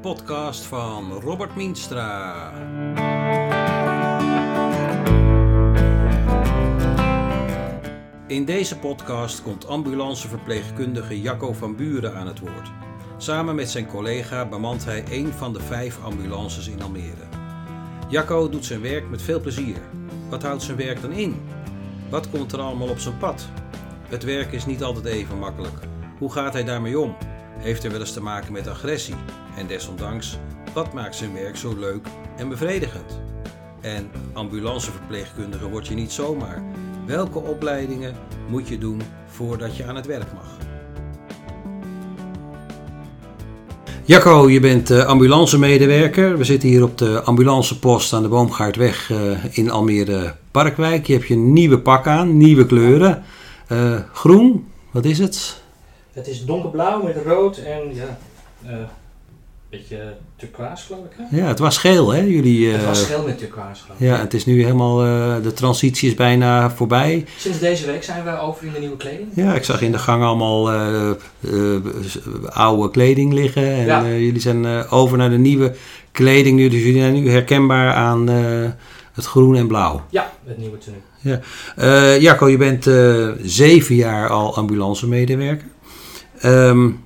podcast van Robert Mienstra. In deze podcast komt ambulanceverpleegkundige Jacco van Buren aan het woord. Samen met zijn collega bemant hij een van de vijf ambulances in Almere. Jacco doet zijn werk met veel plezier. Wat houdt zijn werk dan in? Wat komt er allemaal op zijn pad? Het werk is niet altijd even makkelijk. Hoe gaat hij daarmee om? Heeft hij wel eens te maken met agressie? En desondanks, wat maakt zijn werk zo leuk en bevredigend? En ambulanceverpleegkundige word je niet zomaar. Welke opleidingen moet je doen voordat je aan het werk mag? Jacco, je bent uh, ambulancemedewerker. We zitten hier op de ambulancepost aan de Boomgaardweg uh, in Almere Parkwijk. Je hebt je nieuwe pak aan, nieuwe kleuren. Uh, groen, wat is het? Het is donkerblauw met rood en ja, een beetje turquoise geloof ik. Hè? Ja, het was geel hè? Jullie, het was geel met turquoise geloof ik. Ja, het is nu helemaal, de transitie is bijna voorbij. Sinds deze week zijn we over in de nieuwe kleding. Ja, ik zag in de gang allemaal oude kleding liggen. En ja. jullie zijn over naar de nieuwe kleding nu. Dus jullie zijn nu herkenbaar aan het groen en blauw. Ja, het nieuwe tenue. Ja. Jacco, je bent zeven jaar al ambulancemedewerker. Um,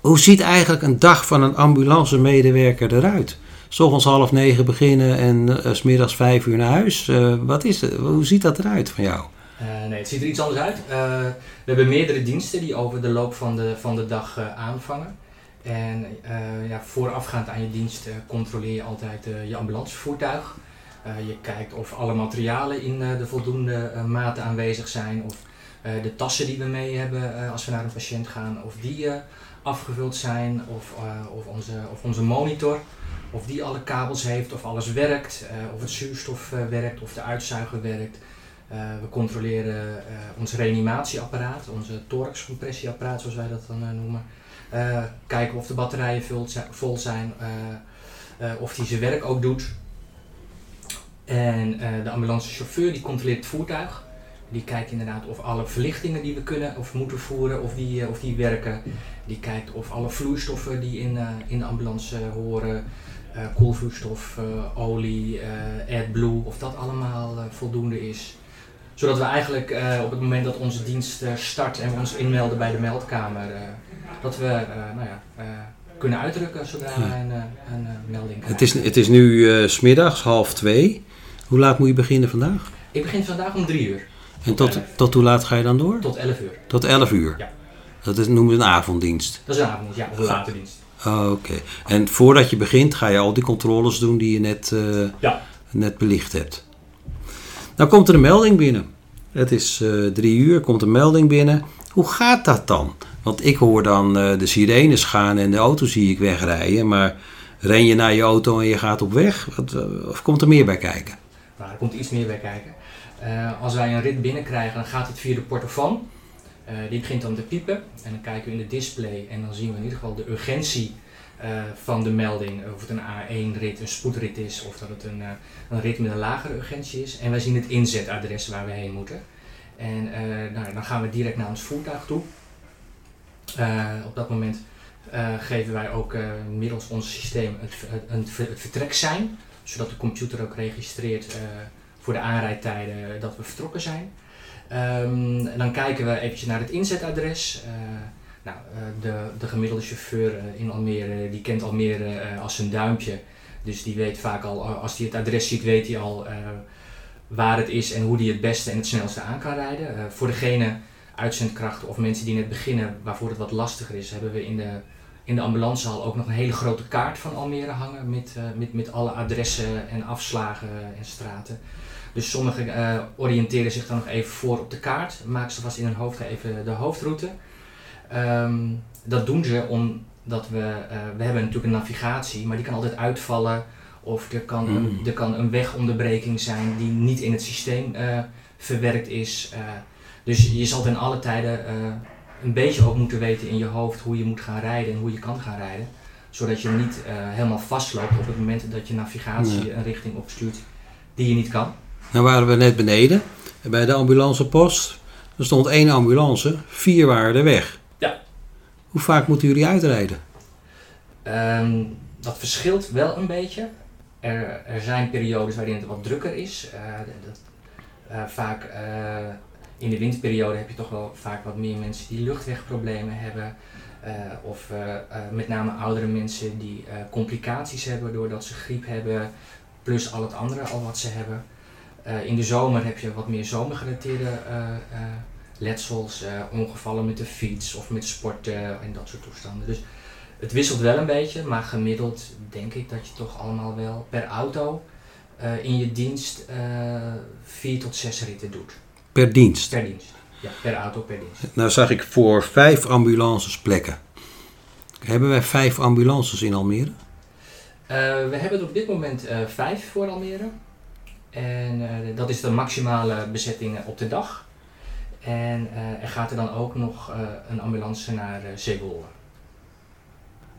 hoe ziet eigenlijk een dag van een ambulancemedewerker eruit? S ochtends half negen beginnen en uh, s middags vijf uur naar huis. wat is het? Hoe ziet dat eruit van jou? nee, het ziet er iets anders uit. we hebben meerdere diensten die over de loop van de, van de dag aanvangen. En ja, voorafgaand aan je dienst controleer je altijd je ambulancevoertuig. Je kijkt of alle materialen in de voldoende mate aanwezig zijn. Of de tassen die we mee hebben als we naar een patiënt gaan, of die afgevuld zijn. Of, of, onze, of onze monitor, of die alle kabels heeft, of alles werkt. of het zuurstof werkt, of de uitzuiger werkt. we controleren ons reanimatieapparaat, onze thoraxcompressieapparaat zoals wij dat dan noemen. kijken of de batterijen vol zijn, of die zijn werk ook doet. En de ambulancechauffeur die controleert het voertuig. Die kijkt inderdaad of alle verlichtingen die we kunnen of moeten voeren, of die, uh, of die werken. Die kijkt of alle vloeistoffen die in, uh, in de ambulance horen, koelvloeistof, olie, AdBlue, of dat allemaal voldoende is. Zodat we eigenlijk op het moment dat onze dienst start en we ons inmelden bij de meldkamer, dat we nou ja, kunnen uitdrukken zodra we een, een melding krijgen. Het is, het is nu smiddags half twee. Hoe laat moet je beginnen vandaag? Ik begin vandaag om drie uur. En tot, tot hoe laat ga je dan door? Tot 11 uur. Tot 11 uur? Ja. Dat is, noemen we een avonddienst? Dat is een avonddienst, ja, of een late dienst. Oh, Oké. Okay. En voordat je begint ga je al die controles doen die je net, uh, ja. net belicht hebt. Nou komt er een melding binnen. Het is uh, drie uur, komt een melding binnen. Hoe gaat dat dan? Want ik hoor dan uh, de sirenes gaan en de auto zie ik wegrijden. Maar ren je naar je auto en je gaat op weg? Wat, of komt er meer bij kijken? Nou, er komt iets meer bij kijken. Uh, als wij een rit binnenkrijgen, dan gaat het via de portofoon. Uh, die begint dan te piepen en dan kijken we in de display en dan zien we in ieder geval de urgentie uh, van de melding. Of het een A1-rit, een spoedrit is of dat het een, een rit met een lagere urgentie is. En wij zien het inzetadres waar we heen moeten. En nou, dan gaan we direct naar ons voertuig toe. op dat moment geven wij ook middels ons systeem het, het, het vertrek zijn zodat de computer ook registreert voor de aanrijdtijden dat we vertrokken zijn. En dan kijken we eventjes naar het inzetadres. Uh, nou, uh, de, de gemiddelde chauffeur in Almere, die kent Almere als zijn duimpje. Dus die weet vaak al, als hij het adres ziet, weet hij al waar het is en hoe hij het beste en het snelste aan kan rijden. voor degene uitzendkrachten of mensen die net beginnen, waarvoor het wat lastiger is, hebben we in de in de ambulancehal ook nog een hele grote kaart van Almere hangen met, met, met alle adressen en afslagen en straten. Dus sommigen uh, oriënteren zich dan nog even voor op de kaart, maken ze vast in hun hoofd even de hoofdroute. Um, dat doen ze omdat we, uh, we hebben natuurlijk een navigatie, maar die kan altijd uitvallen. Of er kan, mm. een, er kan een wegonderbreking zijn die niet in het systeem verwerkt is. dus je zal ten alle tijden een beetje ook moeten weten in je hoofd hoe je moet gaan rijden en hoe je kan gaan rijden. Zodat je niet helemaal vastloopt op het moment dat je navigatie nee. een richting opstuurt die je niet kan. Nou waren we net beneden bij de ambulancepost. Er stond één ambulance, vier waren er weg. Ja. Hoe vaak moeten jullie uitrijden? Ehm, dat verschilt wel een beetje. Er, er zijn periodes waarin het wat drukker is. Uh, dat, uh, vaak uh, in de winterperiode heb je toch wel vaak wat meer mensen die luchtwegproblemen hebben. of met name oudere mensen die complicaties hebben doordat ze griep hebben, plus al het andere al wat ze hebben. In de zomer heb je wat meer zomergerelateerde letsels, ongevallen met de fiets of met sporten en dat soort toestanden. Dus het wisselt wel een beetje, maar gemiddeld denk ik dat je toch allemaal wel per auto in je dienst vier tot zes ritten doet. Per dienst? Per dienst, ja, per auto per dienst. Nou zag ik voor vijf ambulances plekken. Hebben wij vijf ambulances in Almere? Uh, we hebben er op dit moment vijf voor Almere. En dat is de maximale bezetting op de dag. En er gaat er dan ook nog een ambulance naar Zeewolde.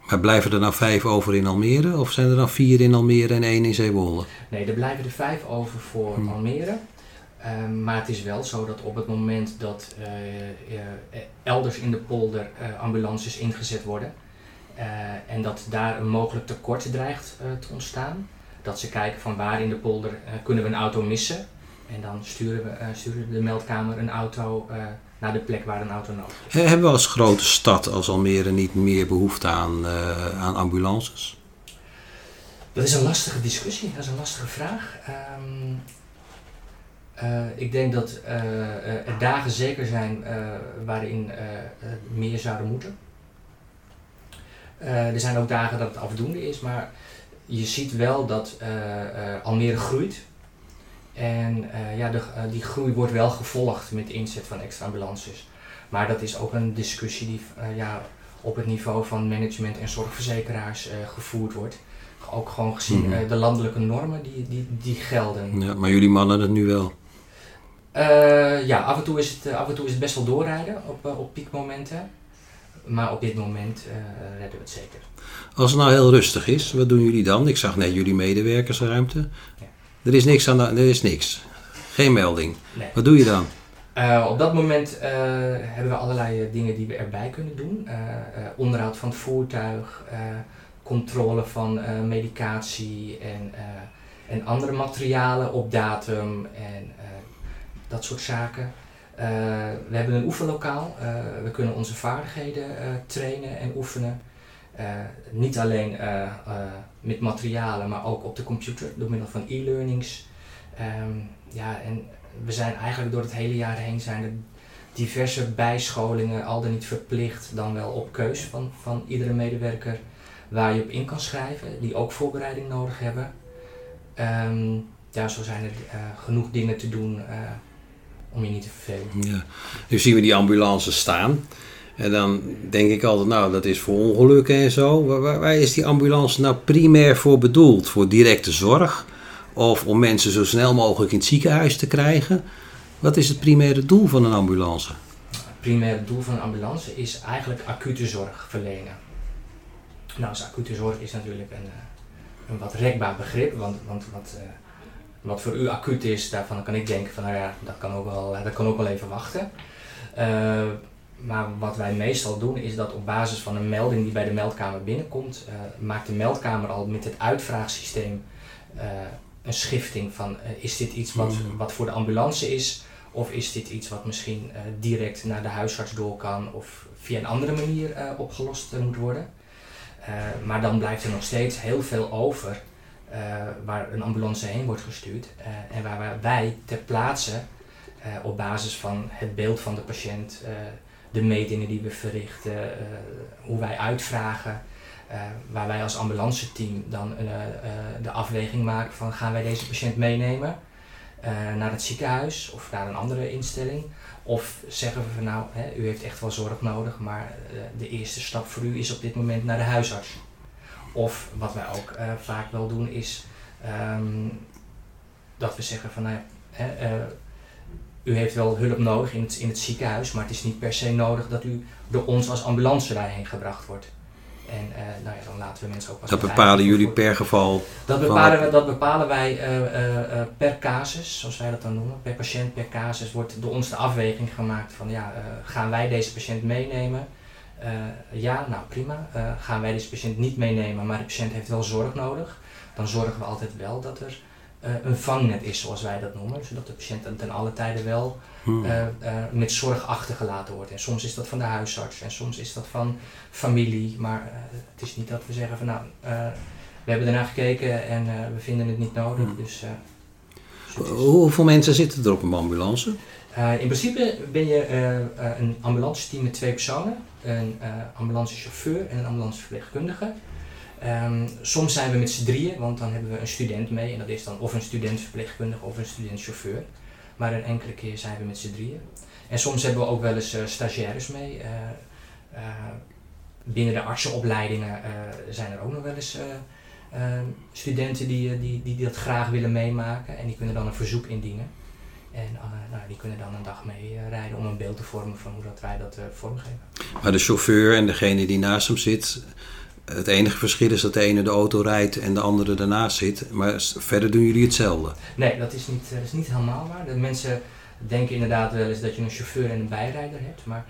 Maar blijven er nou vijf over in Almere? Of zijn er dan vier in Almere en één in Zeewolde? Nee, er blijven er vijf over voor hm. Almere. Um, maar het is wel zo dat op het moment dat uh, uh, elders in de polder uh, ambulances ingezet worden en dat daar een mogelijk tekort dreigt te ontstaan, dat ze kijken van waar in de polder kunnen we een auto missen en dan sturen we, sturen de meldkamer een auto naar de plek waar een auto nodig is. Hebben we als grote stad als Almere niet meer behoefte aan, aan ambulances? Dat is een lastige discussie, dat is een lastige vraag. Um, uh, ik denk dat uh, er dagen zeker zijn waarin meer zouden moeten. er zijn ook dagen dat het afdoende is, maar je ziet wel dat Almere groeit. En uh, ja, de, die groei wordt wel gevolgd met de inzet van extra ambulances. Maar dat is ook een discussie die ja, op het niveau van management en zorgverzekeraars gevoerd wordt. Ook gewoon gezien mm -hmm. de landelijke normen die, die, die gelden. Ja, maar jullie mannen het nu wel? ja, af en, toe is het, af en toe is het best wel doorrijden op, op piekmomenten. Maar op dit moment redden we het zeker. Als het nou heel rustig is, wat doen jullie dan? Ik zag net jullie medewerkersruimte. Ja. Er is niks aan de, er is niks. Geen melding. Wat doe je dan? Uh, op dat moment uh, hebben we allerlei uh, dingen die we erbij kunnen doen. onderhoud van het voertuig, controle van medicatie en, en andere materialen op datum en dat soort zaken. We hebben een oefenlokaal. we kunnen onze vaardigheden trainen en oefenen. niet alleen met materialen, maar ook op de computer door middel van e-learnings. Um, ja, en we zijn eigenlijk door het hele jaar heen zijn er diverse bijscholingen, al dan niet verplicht, dan wel op keus van, van iedere medewerker waar je op in kan schrijven, die ook voorbereiding nodig hebben. Um, ja, zo zijn er genoeg dingen te doen om je niet te vervelen. Ja. Nu zien we die ambulances staan. En dan denk ik altijd, nou, dat is voor ongelukken en zo. Waar, waar, is die ambulance nou primair voor bedoeld? Voor directe zorg? Of om mensen zo snel mogelijk in het ziekenhuis te krijgen? Wat is het primaire doel van een ambulance? Het primaire doel van een ambulance is eigenlijk acute zorg verlenen. Nou, dus acute zorg is natuurlijk een, eh, een wat rekbaar begrip, want, want wat, uh, wat voor u acuut is, daarvan kan ik denken van, nou ja, dat kan ook wel, dat kan ook wel even wachten. Uh, maar wat wij meestal doen is dat op basis van een melding die bij de meldkamer binnenkomt, uh, maakt de meldkamer al met het uitvraagsysteem uh, een schifting van is dit iets wat, hmm. wat voor de ambulance is of is dit iets wat misschien direct naar de huisarts door kan of via een andere manier opgelost moet worden. maar dan blijft er nog steeds heel veel over waar een ambulance heen wordt gestuurd en waar wij ter plaatse op basis van het beeld van de patiënt de metingen die we verrichten, hoe wij uitvragen. Waar wij als ambulance team dan de afweging maken van gaan wij deze patiënt meenemen naar het ziekenhuis of naar een andere instelling. Of zeggen we van nou, hè, u heeft echt wel zorg nodig, maar de eerste stap voor u is op dit moment naar de huisarts. Of wat wij ook vaak wel doen is um, dat we zeggen van nou, hè, u heeft wel hulp nodig in het, in het ziekenhuis, maar het is niet per se nodig dat u door ons als ambulance daarheen gebracht wordt. En uh, nou ja, dan laten we mensen ook wat Dat bepalen jullie per geval? Dat bepalen, we, dat bepalen wij per casus, zoals wij dat dan noemen. Per patiënt, per casus wordt door ons de afweging gemaakt van ja, gaan wij deze patiënt meenemen? Ja, nou prima. gaan wij deze patiënt niet meenemen, maar de patiënt heeft wel zorg nodig. Dan zorgen we altijd wel dat er een vangnet is, zoals wij dat noemen. Zodat de patiënt ten alle tijden wel hmm. met zorg achtergelaten wordt. En soms is dat van de huisarts en soms is dat van familie. Maar het is niet dat we zeggen van nou we hebben ernaar gekeken en we vinden het niet nodig. Hmm. Dus, uh, Hoeveel mensen zitten er op een ambulance? Uh, in principe ben je een ambulance-team met twee personen. Een ambulancechauffeur en een ambulanceverpleegkundige. Um, soms zijn we met z'n drieën, want dan hebben we een student mee. En dat is dan of een studentverpleegkundige of een studentchauffeur. Maar een enkele keer zijn we met z'n drieën. En soms hebben we ook wel eens stagiaires mee. binnen de artsenopleidingen zijn er ook nog wel eens studenten die, eh, die, die, dat graag willen meemaken en die kunnen dan een verzoek indienen. En uh, nou, die kunnen dan een dag mee rijden om een beeld te vormen van hoe dat wij dat uh, vormgeven. Maar de chauffeur en degene die naast hem zit, het enige verschil is dat de ene de auto rijdt en de andere daarnaast zit. Maar verder doen jullie hetzelfde? Nee, dat is niet, dat is niet helemaal waar. De mensen denken inderdaad wel eens dat je een chauffeur en een bijrijder hebt. Maar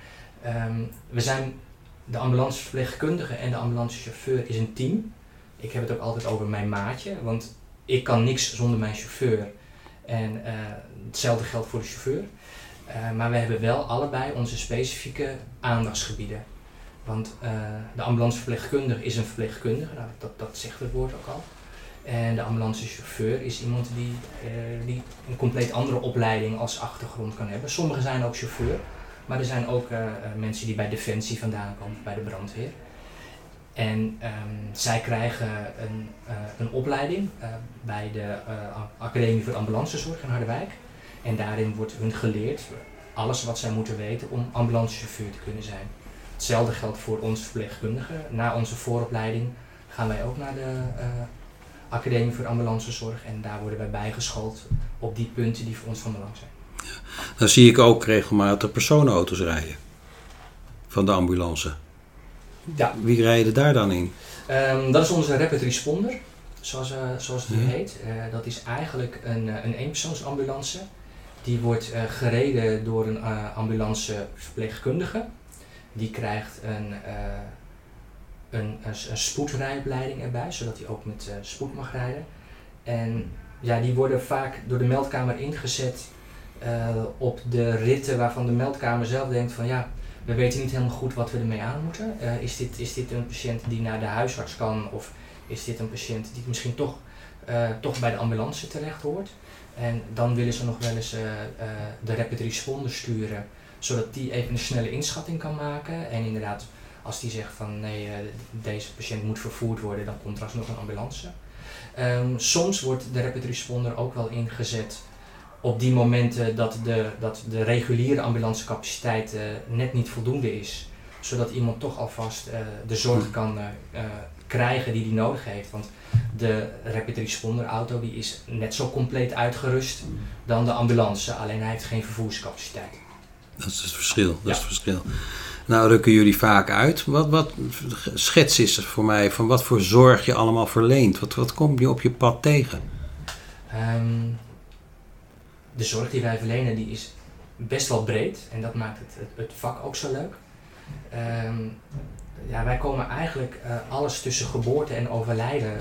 um, we zijn de ambulanceverpleegkundige en de ambulancechauffeur is een team. Ik heb het ook altijd over mijn maatje, want ik kan niks zonder mijn chauffeur. En uh, hetzelfde geldt voor de chauffeur. Uh, maar we hebben wel allebei onze specifieke aandachtsgebieden. Want uh, de ambulanceverpleegkundige is een verpleegkundige, nou, dat, dat zegt het woord ook al. En de ambulancechauffeur is iemand die, die een compleet andere opleiding als achtergrond kan hebben. Sommigen zijn ook chauffeur, maar er zijn ook mensen die bij Defensie vandaan komen, bij de brandweer. En um, zij krijgen een, uh, een opleiding uh, bij de uh, Academie voor Ambulancezorg in Harderwijk. En daarin wordt hun geleerd alles wat zij moeten weten om ambulancechauffeur te kunnen zijn. Hetzelfde geldt voor ons verpleegkundigen. Na onze vooropleiding gaan wij ook naar de Academie voor Ambulancezorg en daar worden wij bijgeschoold op die punten die voor ons van belang zijn. Dan zie ik ook regelmatig personenauto's rijden van de ambulance. Ja. Wie rijden daar dan in? Um, dat is onze rapid responder, zoals, uh, zoals het heet. Uh, dat is eigenlijk een, uh, een eenpersoonsambulance. Die wordt gereden door een ambulanceverpleegkundige. Die krijgt een, een, een, spoedrijopleiding erbij, zodat hij ook met spoed mag rijden. En ja, die worden vaak door de meldkamer ingezet op de ritten waarvan de meldkamer zelf denkt van ja, we weten niet helemaal goed wat we ermee aan moeten. Uh, is, dit, is dit een patiënt die naar de huisarts kan of is dit een patiënt die misschien toch, uh, toch bij de ambulance terecht hoort? En dan willen ze nog wel eens uh, de rapid responder sturen, zodat die even een snelle inschatting kan maken. En inderdaad, als die zegt van nee, deze patiënt moet vervoerd worden, dan komt er alsnog een ambulance. Um, soms wordt de rapid responder ook wel ingezet op die momenten dat de, dat de reguliere ambulancecapaciteit uh, net niet voldoende is. Zodat iemand toch alvast uh, de zorg hmm. kan uh, krijgen die hij nodig heeft. Want de rapid responder auto die is net zo compleet uitgerust dan de ambulance. Alleen hij heeft geen vervoerscapaciteit. Dat is het verschil. Dat ja. is het verschil. Nou rukken jullie vaak uit. Wat, wat schets is er voor mij van wat voor zorg je allemaal verleent? Wat, wat kom je op je pad tegen? Um, de zorg die wij verlenen die is best wel breed en dat maakt het, het, het vak ook zo leuk. Um, ja, wij komen eigenlijk uh, alles tussen geboorte en overlijden, uh,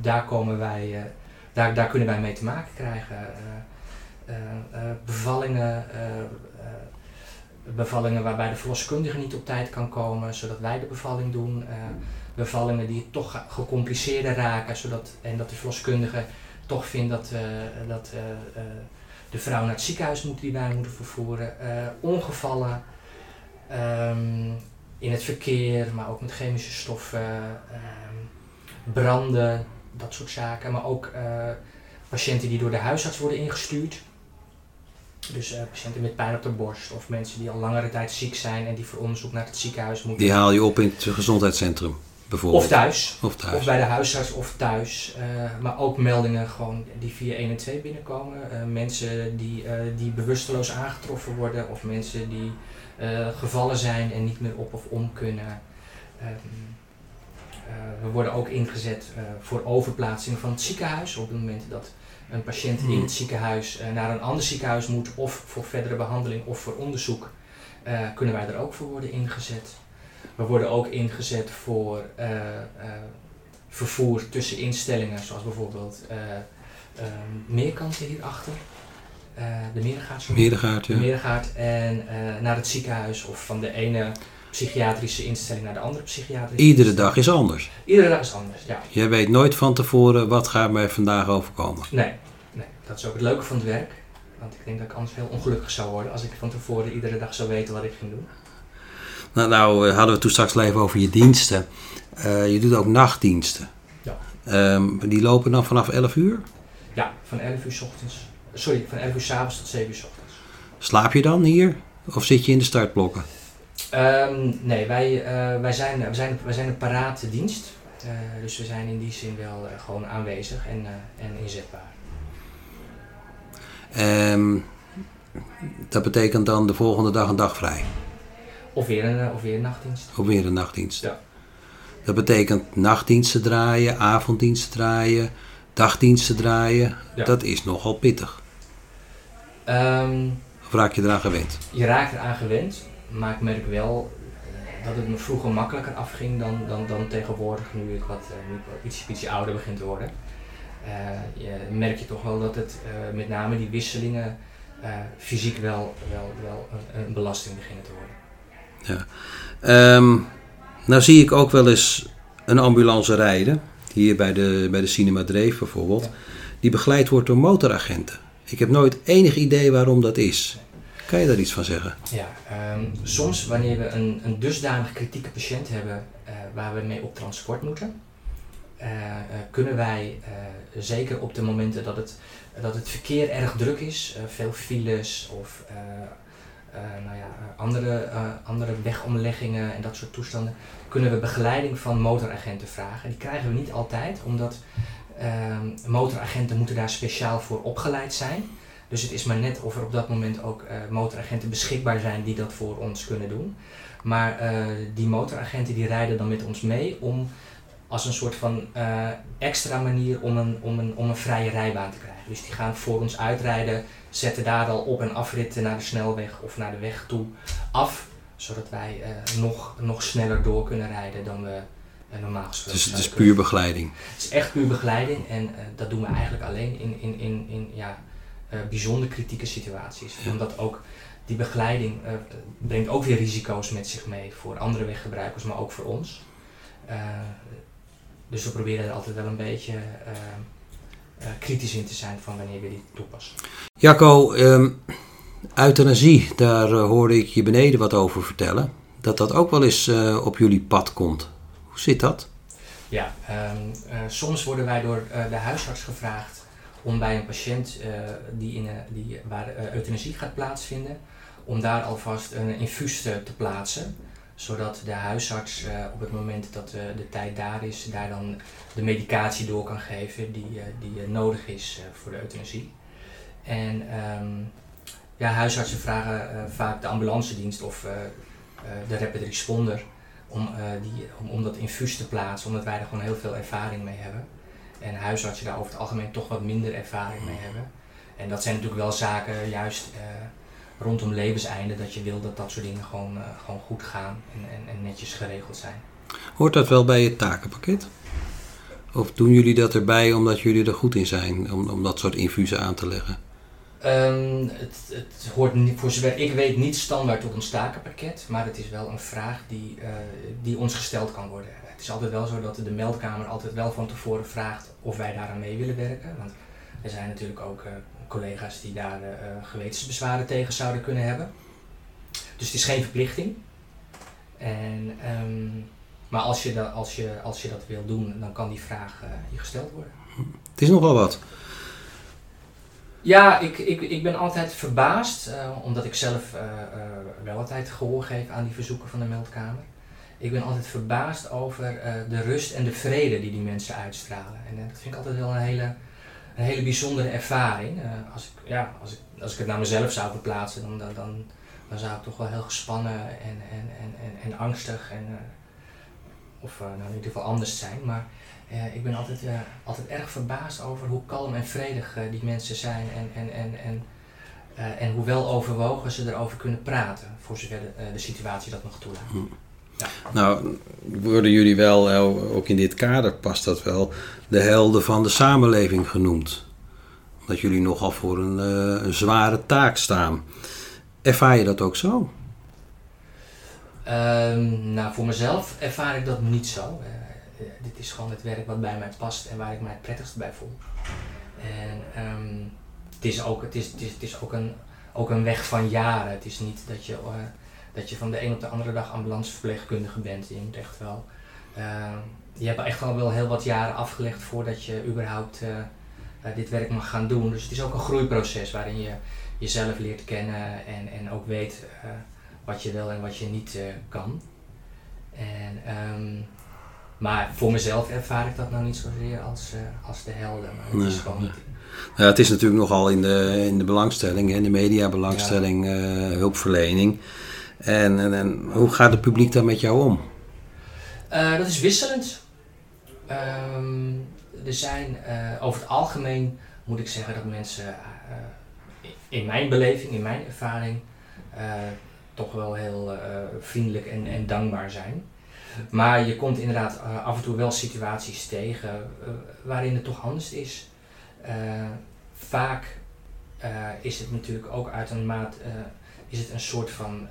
daar, komen wij, daar, daar kunnen wij mee te maken krijgen. bevallingen, bevallingen waarbij de verloskundige niet op tijd kan komen, zodat wij de bevalling doen. bevallingen die toch gecompliceerder raken, zodat, en dat de verloskundige toch vindt dat, dat de vrouw naar het ziekenhuis moet die wij moeten vervoeren, uh, ongevallen um, in het verkeer, maar ook met chemische stoffen, um, branden, dat soort zaken. Maar ook uh, patiënten die door de huisarts worden ingestuurd. Dus uh, patiënten met pijn op de borst of mensen die al langere tijd ziek zijn en die voor onderzoek naar het ziekenhuis moeten. Die haal je op in het gezondheidscentrum? Of thuis. Of thuis. Of bij de huisarts of thuis. Uh, maar ook meldingen gewoon die via 1 en 2 binnenkomen. Uh, mensen die, uh, die bewusteloos aangetroffen worden of mensen die gevallen zijn en niet meer op of om kunnen. Ehm, we worden ook ingezet voor overplaatsing van het ziekenhuis op het moment dat een patiënt in hmm. het ziekenhuis naar een ander ziekenhuis moet of voor verdere behandeling of voor onderzoek. kunnen wij er ook voor worden ingezet. We worden ook ingezet voor vervoer tussen instellingen, zoals bijvoorbeeld Meerkanten hierachter. De Merengaard. Merengaard, ja. Merengaard en naar het ziekenhuis of van de ene psychiatrische instelling naar de andere psychiatrische Iedere dag is anders. Iedere dag is anders, ja. Jij weet nooit van tevoren wat gaat mij vandaag overkomen. Nee, nee, dat is ook het leuke van het werk. Want ik denk dat ik anders heel ongelukkig zou worden als ik van tevoren iedere dag zou weten wat ik ging doen. Nou, nou eh, hadden we toen straks even over je diensten. Uh, je doet ook nachtdiensten. Ja. Um, die lopen dan vanaf 11 uur? Ja, van 11 uur s ochtends. Sorry, van 11 uur s avonds tot 7 uur s ochtends. Slaap je dan hier? Of zit je in de startblokken? Um, nee, wij, uh, wij, zijn, wij, zijn, wij zijn een parate dienst. Uh, dus we zijn in die zin wel gewoon aanwezig en, en inzetbaar. Um, dat betekent dan de volgende dag een dag vrij? Of weer een, of weer een nachtdienst. Of weer een nachtdienst. Ja. Dat betekent nachtdiensten draaien, avonddiensten draaien, dagdiensten draaien. Ja. Dat is nogal pittig. Um, of raak je eraan gewend? Je raakt eraan gewend. Maar ik merk wel dat het me vroeger makkelijker afging dan, dan, dan tegenwoordig, nu ik wat, nu ik wat iets, ietsje ouder begin te worden. Uh, je, merk je toch wel dat het uh, met name die wisselingen uh, fysiek wel, wel, wel een, een, belasting beginnen te worden. Ja. Um, nou zie ik ook wel eens een ambulance rijden, hier bij de, bij de Cinema Dreef bijvoorbeeld, die begeleid wordt door motoragenten. Ik heb nooit enig idee waarom dat is. Kan je daar iets van zeggen? Ja, um, soms wanneer we een, een dusdanig kritieke patiënt hebben uh, waar we mee op transport moeten, uh, uh, kunnen wij zeker op de momenten dat het, dat het verkeer erg druk is, veel files of nou ja, andere, andere wegomleggingen en dat soort toestanden, kunnen we begeleiding van motoragenten vragen. Die krijgen we niet altijd, omdat ehm, motoragenten moeten daar speciaal voor opgeleid zijn. Dus het is maar net of er op dat moment ook motoragenten beschikbaar zijn die dat voor ons kunnen doen. Maar die motoragenten die rijden dan met ons mee om als een soort van uh, extra manier om een, om, een, om een vrije rijbaan te krijgen. Dus die gaan voor ons uitrijden, zetten daar al op- en afritten naar de snelweg of naar de weg toe af. Zodat wij nog, nog sneller door kunnen rijden dan we normaal gesproken Dus het is puur begeleiding? Het is echt puur begeleiding en dat doen we eigenlijk alleen in, in, in, in ja, bijzonder kritieke situaties. Ja. Omdat ook die begeleiding brengt ook weer risico's met zich mee voor andere weggebruikers, maar ook voor ons. Uh, dus we proberen er altijd wel een beetje kritisch in te zijn van wanneer we die toepassen. Jacco, um, euthanasie, daar hoorde ik je beneden wat over vertellen. Dat dat ook wel eens op jullie pad komt. Hoe zit dat? Ja, um, soms worden wij door de huisarts gevraagd om bij een patiënt uh, die in, die, waar euthanasie gaat plaatsvinden, om daar alvast een infuus te, te plaatsen. Zodat de huisarts op het moment dat de tijd daar is, daar dan de medicatie door kan geven die, die nodig is voor de euthanasie. En um, ja, huisartsen vragen vaak de ambulancedienst of de rapid responder om, die, om, om dat infuus te plaatsen, omdat wij er gewoon heel veel ervaring mee hebben en huisartsen daar over het algemeen toch wat minder ervaring mee hebben. En dat zijn natuurlijk wel zaken juist rondom levenseinde, dat je wil dat dat soort dingen gewoon, uh, gewoon goed gaan en, en, en, netjes geregeld zijn. Hoort dat wel bij het takenpakket? Of doen jullie dat erbij omdat jullie er goed in zijn, om, om dat soort infusen aan te leggen? Um, het, het, hoort niet, voor zover ik weet niet standaard tot ons takenpakket, maar het is wel een vraag die, uh, die ons gesteld kan worden. Het is altijd wel zo dat de meldkamer altijd wel van tevoren vraagt of wij daaraan mee willen werken. Want er zijn natuurlijk ook uh, collega's die daar uh, gewetensbezwaren tegen zouden kunnen hebben. Dus het is geen verplichting. En, um, maar als je, dat, als, je, als je dat wil doen, dan kan die vraag je gesteld worden. Het is nogal wat. Ja, ik, ik, ik ben altijd verbaasd, uh, omdat ik zelf uh, uh, wel altijd gehoor geef aan die verzoeken van de meldkamer. Ik ben altijd verbaasd over de rust en de vrede die die mensen uitstralen. En dat vind ik altijd wel een hele, een hele bijzondere ervaring. als, ik, ja, als, ik, als ik het naar mezelf zou verplaatsen, dan, dan, dan, zou ik toch wel heel gespannen en, en, en, en, angstig en, of nou in ieder geval anders zijn. Maar ik ben altijd, altijd erg verbaasd over hoe kalm en vredig die mensen zijn en, en, en, en, en hoe wel overwogen ze erover kunnen praten, voor zover de, de situatie dat nog toelaat. Nou, worden jullie wel, ook in dit kader past dat wel, de helden van de samenleving genoemd. Dat jullie nogal voor een, een zware taak staan. Ervaar je dat ook zo? Um, nou, voor mezelf ervaar ik dat niet zo. Uh, dit is gewoon het werk wat bij mij past en waar ik mij het prettigst bij voel. En um, het is ook, het is, het is, ook, een, ook een weg van jaren. Het is niet dat je, dat je van de een op de andere dag ambulanceverpleegkundige bent. Je moet echt wel. Uh, je hebt echt al wel heel wat jaren afgelegd voordat je überhaupt dit werk mag gaan doen. Dus het is ook een groeiproces waarin je jezelf leert kennen en, en ook weet wat je wel en wat je niet kan. En, um, maar voor mezelf ervaar ik dat nou niet zozeer als, uh, als de helden. Maar het nee, is gewoon. Ja, het is natuurlijk nogal in de, in de belangstelling, in de mediabelangstelling, ja. uh, hulpverlening. En, en, hoe gaat het publiek daar met jou om? dat is wisselend. Um, er zijn over het algemeen, moet ik zeggen, dat mensen in mijn beleving, in mijn ervaring, toch wel heel vriendelijk en, en dankbaar zijn. Maar je komt inderdaad af en toe wel situaties tegen waarin het toch anders is. vaak is het natuurlijk ook uit een maat is het een soort van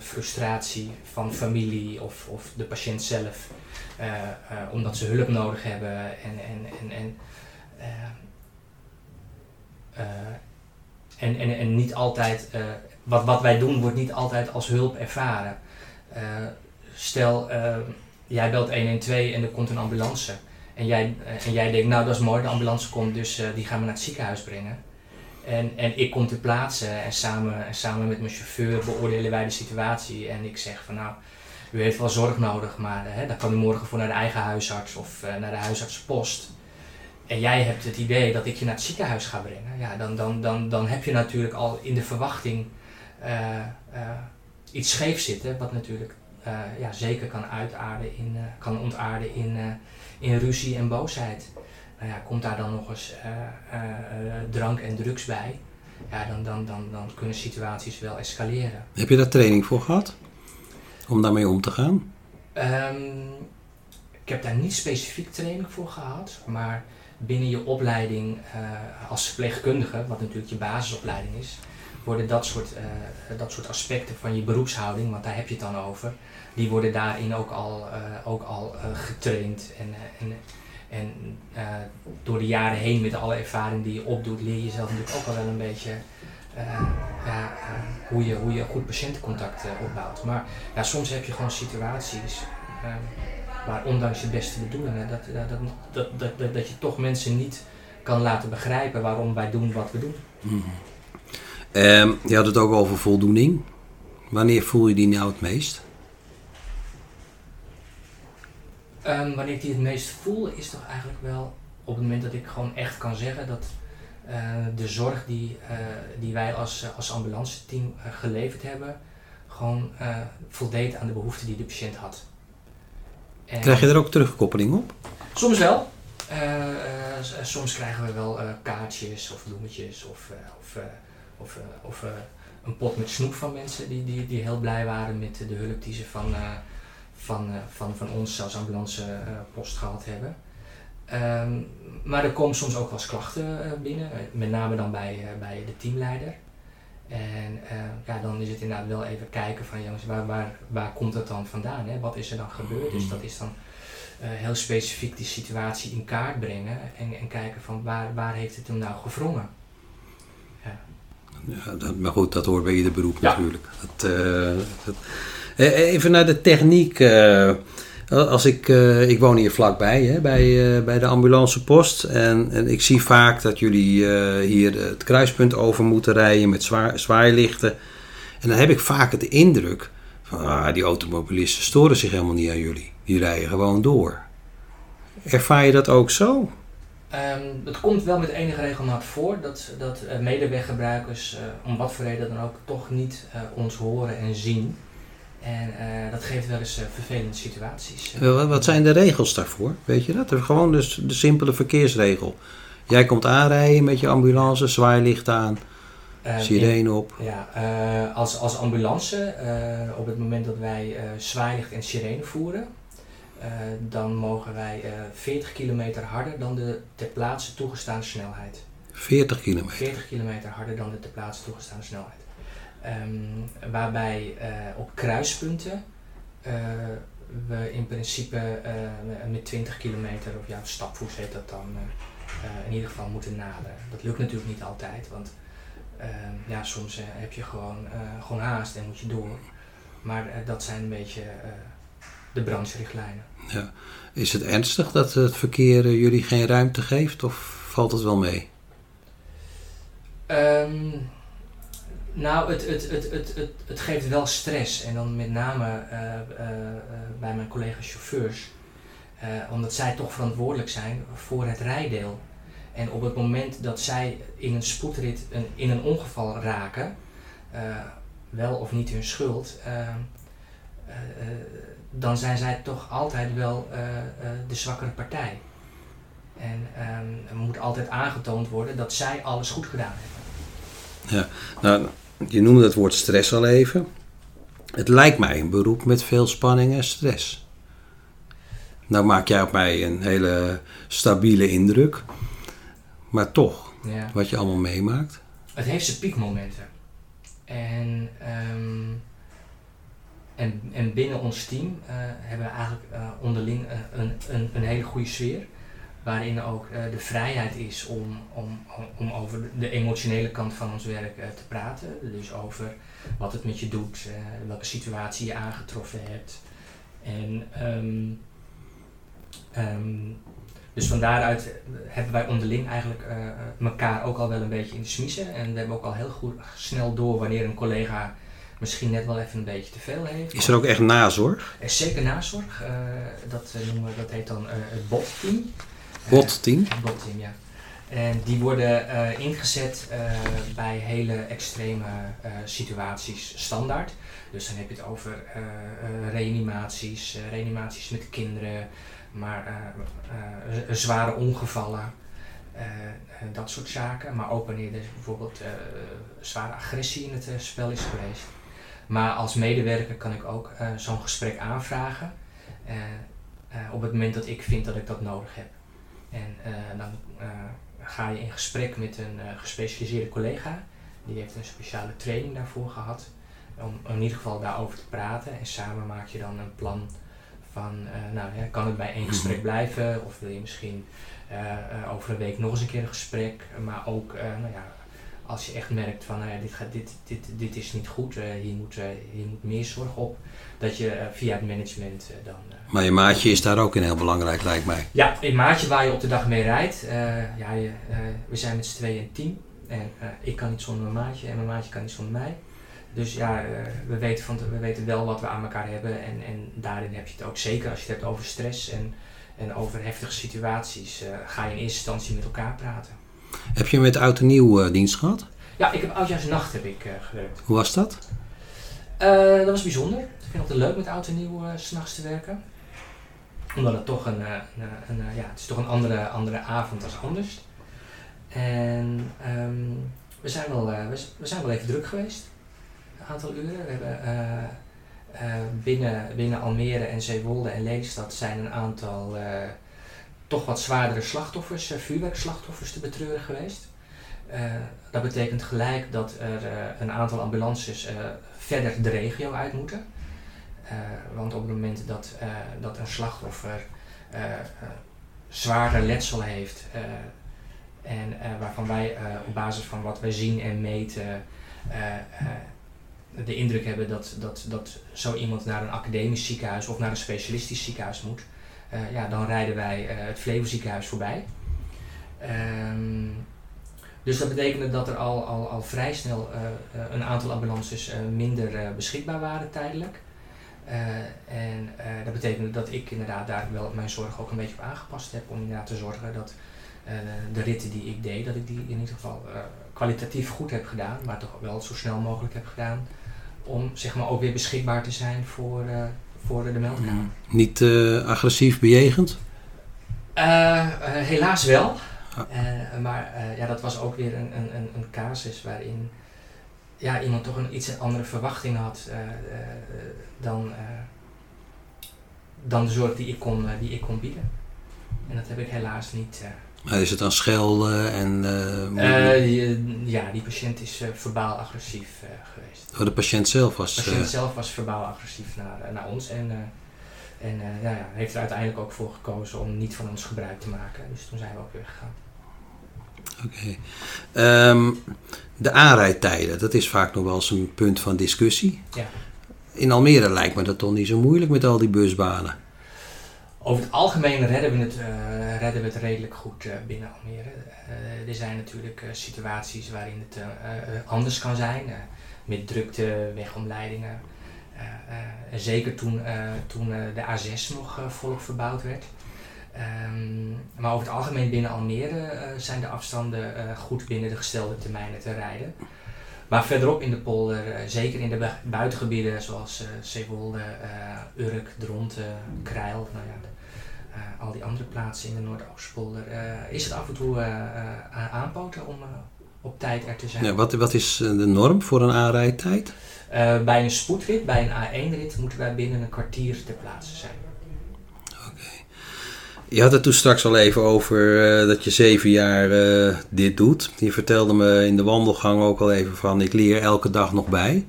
frustratie van familie of, of de patiënt zelf, omdat ze hulp nodig hebben en, en, en, en en, en, en niet altijd wat, wat wij doen wordt niet altijd als hulp ervaren. Stel, jij belt 112 en er komt een ambulance. En jij, en jij denkt, nou dat is mooi, de ambulance komt, dus die gaan we naar het ziekenhuis brengen. En, en ik kom ter plaatse en samen, en samen met mijn chauffeur beoordelen wij de situatie. En ik zeg van nou, u heeft wel zorg nodig, maar hè, dan kan u morgen voor naar de eigen huisarts of naar de huisartsenpost. En jij hebt het idee dat ik je naar het ziekenhuis ga brengen. Ja, dan, dan, dan, dan heb je natuurlijk al in de verwachting uh, iets scheef zitten, wat natuurlijk ja, zeker kan, uitaarden in, kan ontaarden in, in ruzie en boosheid. Nou ja, komt daar dan nog eens drank en drugs bij, ja, dan, dan, dan, dan kunnen situaties wel escaleren. Heb je daar training voor gehad? Om daarmee om te gaan? Um, ik heb daar niet specifiek training voor gehad, maar binnen je opleiding uh, als verpleegkundige, wat natuurlijk je basisopleiding is, worden dat soort, uh, dat soort aspecten van je beroepshouding, want daar heb je het dan over, die worden daarin ook al, uh, ook al getraind. En, en, en door de jaren heen met alle ervaring die je opdoet, leer je zelf natuurlijk ook al wel een beetje hoe, je, hoe je goed patiëntencontact opbouwt. Maar ja, soms heb je gewoon situaties waar ondanks je beste bedoelingen, dat, dat, dat, dat, dat, je toch mensen niet kan laten begrijpen waarom wij doen wat we doen. Mm. Um, je had het ook over voldoening. Wanneer voel je die nou het meest? Um, wanneer ik die het meest voel, is toch eigenlijk wel op het moment dat ik gewoon echt kan zeggen dat uh, de zorg die, uh, die wij als, als ambulance team uh, geleverd hebben, gewoon voldeed aan de behoeften die de patiënt had. En Krijg je er ook terugkoppeling op? Soms wel. soms krijgen we wel kaartjes of bloemetjes of, of of, eh, of eh, een pot met snoep van mensen die, die, die heel blij waren met de hulp die ze van, eh, van, van, van ons als ambulance post gehad hebben. Um, maar er komen soms ook wel eens klachten binnen, met name dan bij, bij de teamleider. En ja, dan is het inderdaad wel even kijken van jongens, waar, waar, waar komt dat dan vandaan? Hè? Wat is er dan gebeurd? Dus dat is dan heel specifiek die situatie in kaart brengen en, en kijken van waar, waar heeft het hem nou gevrongen? Ja, dat, maar goed, dat hoort bij ieder beroep natuurlijk. Dat, uh, dat, eh, even naar de techniek. Uh, als ik, ik woon hier vlakbij, bij, bij de ambulancepost. En, ik zie vaak dat jullie hier het kruispunt over moeten rijden met zwaar, zwaailichten. En dan heb ik vaak de indruk van ah, die automobilisten storen zich helemaal niet aan jullie. Die rijden gewoon door. Ervaar je dat ook zo? Um, het komt wel met enige regelmaat voor dat, dat medeweggebruikers, om wat voor reden dan ook, toch niet ons horen en zien. En dat geeft wel eens vervelende situaties. wat zijn de regels daarvoor? Weet je dat? Gewoon dus de simpele verkeersregel. Jij komt aanrijden met je ambulance, zwaailicht aan. Eh, Sirene op. Ja, eh, als, als ambulance, eh, op het moment dat wij eh zwaailicht en sirene voeren, eh, dan mogen wij eh 40 kilometer harder dan de ter plaatse toegestane snelheid. 40 kilometer. 40 kilometer harder dan de ter plaatse toegestane snelheid. Ehm, waarbij eh, op kruispunten eh, we in principe eh, met 20 kilometer, of ja, stapvoets heet dat dan, in ieder geval moeten naderen. Dat lukt natuurlijk niet altijd, want ehm, ja, soms heb je gewoon, gewoon haast en moet je door. Maar dat zijn een beetje de brancherichtlijnen. Is het ernstig dat het verkeer jullie geen ruimte geeft of valt het wel mee? Ehm, nou, het, het, het, het, het, het geeft wel stress. En dan met name eh, eh, eh, bij mijn collega's chauffeurs. Omdat zij toch verantwoordelijk zijn voor het rijdeel. En op het moment dat zij in een spoedrit een, in een ongeval raken, wel of niet hun schuld, dan zijn zij toch altijd wel de zwakkere partij. En ehm, er moet altijd aangetoond worden dat zij alles goed gedaan hebben. Nou, je noemde het woord stress al even. Het lijkt mij een beroep met veel spanning en stress. Nou maak jij op mij een hele stabiele indruk. Maar toch, Ja. wat je allemaal meemaakt. Het heeft zijn piekmomenten. En, ehm, en, en binnen ons team eh, hebben we eigenlijk eh, onderling eh, een, een, een hele goede sfeer. Waarin ook eh, de vrijheid is om, om, om over de emotionele kant van ons werk eh, te praten. Dus over wat het met je doet, eh, welke situatie je aangetroffen hebt. En ehm, ehm, dus van daaruit hebben wij onderling eigenlijk elkaar ook al wel een beetje in de smiezen. En we hebben ook al heel goed snel door wanneer een collega misschien net wel even een beetje te veel heeft. Is er ook echt nazorg? Er is zeker nazorg. dat, noemen we, dat heet dan het BOT-team. Bot-team? BOT-team, ja. En die worden eh, ingezet eh, bij hele extreme eh, situaties standaard. Dus dan heb je het over reanimaties, reanimaties met kinderen, maar zware ongevallen, dat soort zaken. Maar ook wanneer er bijvoorbeeld zware agressie in het spel is geweest. Maar als medewerker kan ik ook zo'n gesprek aanvragen op het moment dat ik vind dat ik dat nodig heb. En eh, dan eh, ga je in gesprek met een eh, gespecialiseerde collega. Die heeft een speciale training daarvoor gehad. Om in ieder geval daarover te praten. En samen maak je dan een plan van, nou, ja, kan het bij één gesprek blijven? Of wil je misschien over een week nog eens een keer een gesprek? Maar ook, nou ja, als je echt merkt van, nou ja, dit, gaat, dit, dit, dit is niet goed, hier, moet, hier moet meer zorg op. Dat je eh, via het management eh, dan... eh, Maar je maatje is daar ook in heel belangrijk, lijkt mij. ja, een maatje waar je op de dag mee rijdt. Ja, je, we zijn met z'n tweeën een team. En ik kan niet zonder mijn maatje en mijn maatje kan niet zonder mij. Dus ja, we, weten van, we weten wel wat we aan elkaar hebben. En, en daarin heb je het ook zeker als je het hebt over stress en, en over heftige situaties. eh, ga je in eerste instantie met elkaar praten. Heb je met oud en nieuw dienst gehad? Ja, ik heb oudjaarsnacht heb ik eh, gewerkt. Hoe was dat? Eh, dat was bijzonder. Ik vind het altijd leuk met oud en nieuw eh, 's s'nachts te werken. Omdat het toch een, eh, een, ja, het is toch een andere, andere avond als anders. En ehm, we, zijn wel, we, we zijn wel even druk geweest. Een aantal uren. We hebben binnen, binnen Almere en Zeewolde en Lelystad zijn een aantal toch wat zwaardere slachtoffers, vuurwerkslachtoffers te betreuren geweest. Dat betekent gelijk dat er een aantal ambulances eh, verder de regio uit moeten. Eh, want op het moment dat, eh, dat een slachtoffer eh zware letsel heeft en waarvan wij op basis van wat wij zien en meten de indruk hebben dat, dat, dat zo iemand naar een academisch ziekenhuis of naar een specialistisch ziekenhuis moet, ja, dan rijden wij het Flevo ziekenhuis voorbij. Ehm, dus dat betekende dat er al, al, al vrij snel eh, eh, een aantal ambulances eh, minder beschikbaar waren tijdelijk. En dat betekende dat ik inderdaad daar wel mijn zorg ook een beetje op aangepast heb om inderdaad te zorgen dat de ritten die ik deed, dat ik die in ieder geval kwalitatief goed heb gedaan, maar toch wel zo snel mogelijk heb gedaan om zeg maar ook weer beschikbaar te zijn voor, voor de meldkamer. Niet agressief bejegend? Helaas wel. Eh, maar eh, ja, dat was ook weer een, een, een, een casus waarin ja, iemand toch een iets andere verwachting had dan, dan de zorg die ik kon, die ik kon bieden. En dat heb ik helaas niet. Maar is het dan schelden en... ja, die patiënt is verbaal agressief geweest. Oh, de patiënt zelf was... De patiënt zelf was verbaal agressief naar, naar ons en en uh, ja, ja, heeft er uiteindelijk ook voor gekozen om niet van ons gebruik te maken. Dus toen zijn we ook weer gegaan. Oké. Ehm, de aanrijdtijden, dat is vaak nog wel eens een punt van discussie. Ja. In Almere lijkt me dat toch niet zo moeilijk met al die busbanen. Over het algemeen redden we het, uh, redden we het redelijk goed uh, binnen Almere. er zijn natuurlijk situaties waarin het anders kan zijn. met drukte, wegomleidingen. Eh, eh, zeker toen, eh, toen de A6 nog volop verbouwd werd. Um, maar over het algemeen binnen Almere zijn de afstanden goed binnen de gestelde termijnen te rijden. Maar verderop in de polder, zeker in de buitengebieden zoals uh, Zeewolde, Urk, Dronten, Krijl, nou ja, al die andere plaatsen in de Noordoostpolder, is het af en toe aanpoten om op tijd er te zijn. Ja, wat, wat is de norm voor een aanrijdtijd? Bij een spoedrit, bij een A1-rit, moeten wij binnen een kwartier ter plaatse zijn. Je had het toen straks al even over uh, dat je zeven jaar uh, dit doet. Je vertelde me in de wandelgang ook al even van ik leer elke dag nog bij.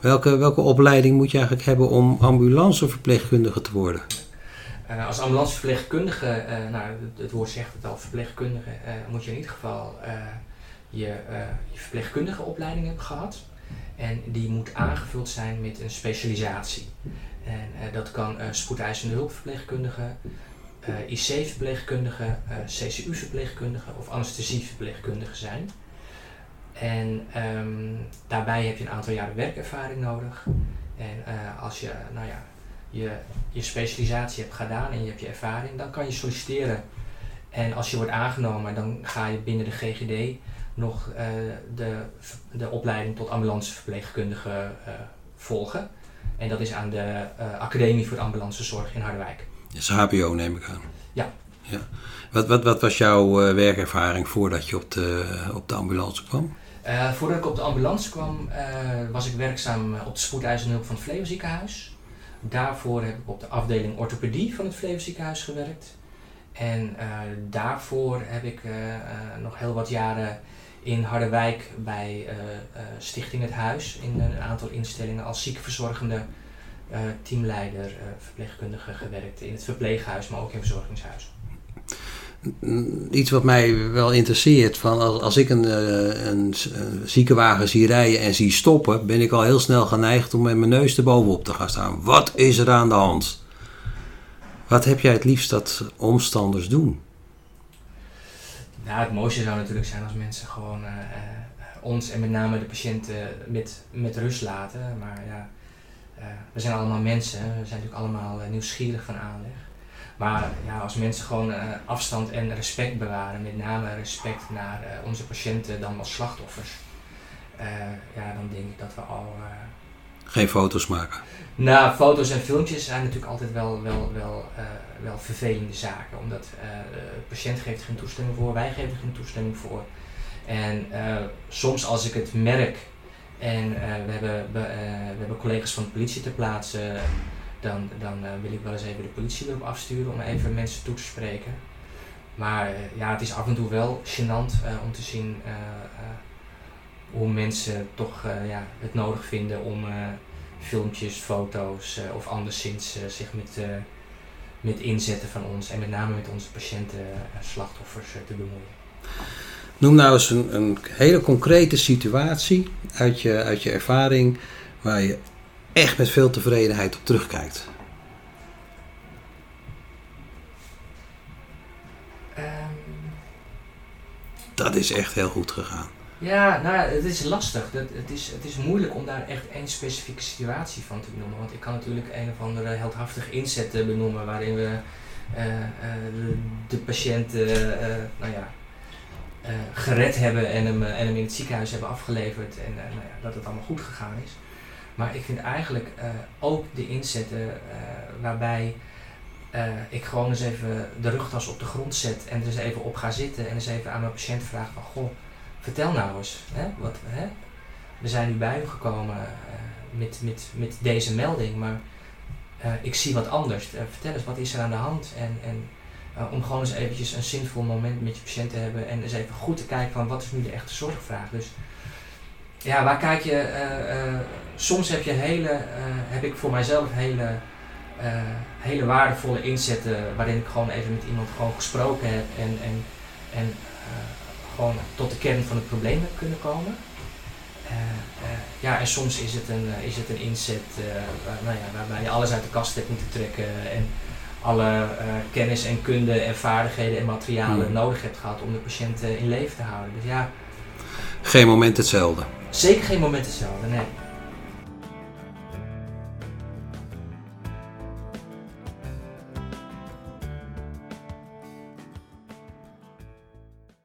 Welke, welke opleiding moet je eigenlijk hebben om ambulanceverpleegkundige te worden? als ambulanceverpleegkundige, nou, het, woord zegt het al, verpleegkundige, moet je in ieder geval je, je verpleegkundige opleiding hebben gehad. En die moet aangevuld zijn met een specialisatie. En dat kan spoedeisende hulpverpleegkundige, uh, IC-verpleegkundige, CCU-verpleegkundige of anesthesieverpleegkundige zijn. En um, daarbij heb je een aantal jaren werkervaring nodig. En als je, nou ja, je je specialisatie hebt gedaan en je hebt je ervaring, dan kan je solliciteren. En als je wordt aangenomen, dan ga je binnen de GGD nog de, de opleiding tot ambulanceverpleegkundige volgen. En dat is aan de Academie voor Ambulancezorg in Harderwijk. Dat is HBO neem ik aan. Ja. ja. Wat, wat, wat was jouw werkervaring voordat je op de, op de ambulance kwam? voordat ik op de ambulance kwam, was ik werkzaam op de spoedeisende hulp van het Flevo ziekenhuis. Daarvoor heb ik op de afdeling orthopedie van het Flevo ziekenhuis gewerkt. En daarvoor heb ik nog heel wat jaren in Harderwijk bij uh, uh, Stichting Het Huis in een aantal instellingen als ziekenverzorgende uh, teamleider, verpleegkundige gewerkt in het verpleeghuis, maar ook in verzorgingshuis. Iets wat mij wel interesseert, van als, als ik een, een, een ziekenwagen zie rijden en zie stoppen, ben ik al heel snel geneigd om met mijn neus erbovenop te gaan staan. Wat is er aan de hand? Wat heb jij het liefst dat omstanders doen? Nou, het mooiste zou natuurlijk zijn als mensen gewoon uh, ons en met name de patiënten met, met rust laten. Maar ja, we zijn allemaal mensen, we zijn natuurlijk allemaal nieuwsgierig van aanleg. Maar ja, als mensen gewoon afstand en respect bewaren, met name respect naar onze patiënten dan als slachtoffers, ja, dan denk ik dat we al. Geen foto's maken? Nou, foto's en filmpjes zijn natuurlijk altijd wel, wel, wel, wel vervelende zaken. Omdat de patiënt geeft geen toestemming voor, wij geven geen toestemming voor. En soms als ik het merk en we, hebben, we hebben collega's van de politie ter plaatse, dan, dan wil ik wel eens even de politie erop afsturen om even mensen toe te spreken. Maar ja, het is af en toe wel gênant om te zien hoe mensen toch ja, het nodig vinden om filmpjes, foto's of anderszins zich met, met inzetten van ons en met name met onze patiënten slachtoffers te bemoeien. Noem nou eens een, een, hele concrete situatie uit je, uit je ervaring waar je echt met veel tevredenheid op terugkijkt. Um, dat is echt heel goed gegaan. Ja, nou, het is lastig. Het, het, is, het is moeilijk om daar echt één specifieke situatie van te benoemen. Want ik kan natuurlijk een of andere heldhaftige inzet benoemen waarin we uh, uh, de, de, patiënt uh, nou ja, gered hebben en hem, en hem in het ziekenhuis hebben afgeleverd en nou ja, dat het allemaal goed gegaan is. Maar ik vind eigenlijk ook de inzetten waarbij ik gewoon eens even de rugtas op de grond zet en er eens even op ga zitten en eens even aan mijn patiënt vraag van goh Vertel nou eens, hè, wat, we zijn nu bij u gekomen met, met, met deze melding, maar ik zie wat anders. vertel eens, wat is er aan de hand? En, en om gewoon eens eventjes een zinvol moment met je patiënt te hebben en eens even goed te kijken van wat is nu de echte zorgvraag. Dus ja, waar kijk je, soms heb je hele, heb ik voor mijzelf hele hele waardevolle inzetten waarin ik gewoon even met iemand gewoon gesproken heb en, en, en gewoon tot de kern van het probleem heb kunnen komen. Ja, en soms is het een, is het een inzet nou ja, waarbij je alles uit de kast hebt moeten trekken en alle kennis en kunde en vaardigheden en materialen hmm. nodig hebt gehad om de patiënt in leven te houden. Dus ja. Geen moment hetzelfde. Zeker geen moment hetzelfde, nee.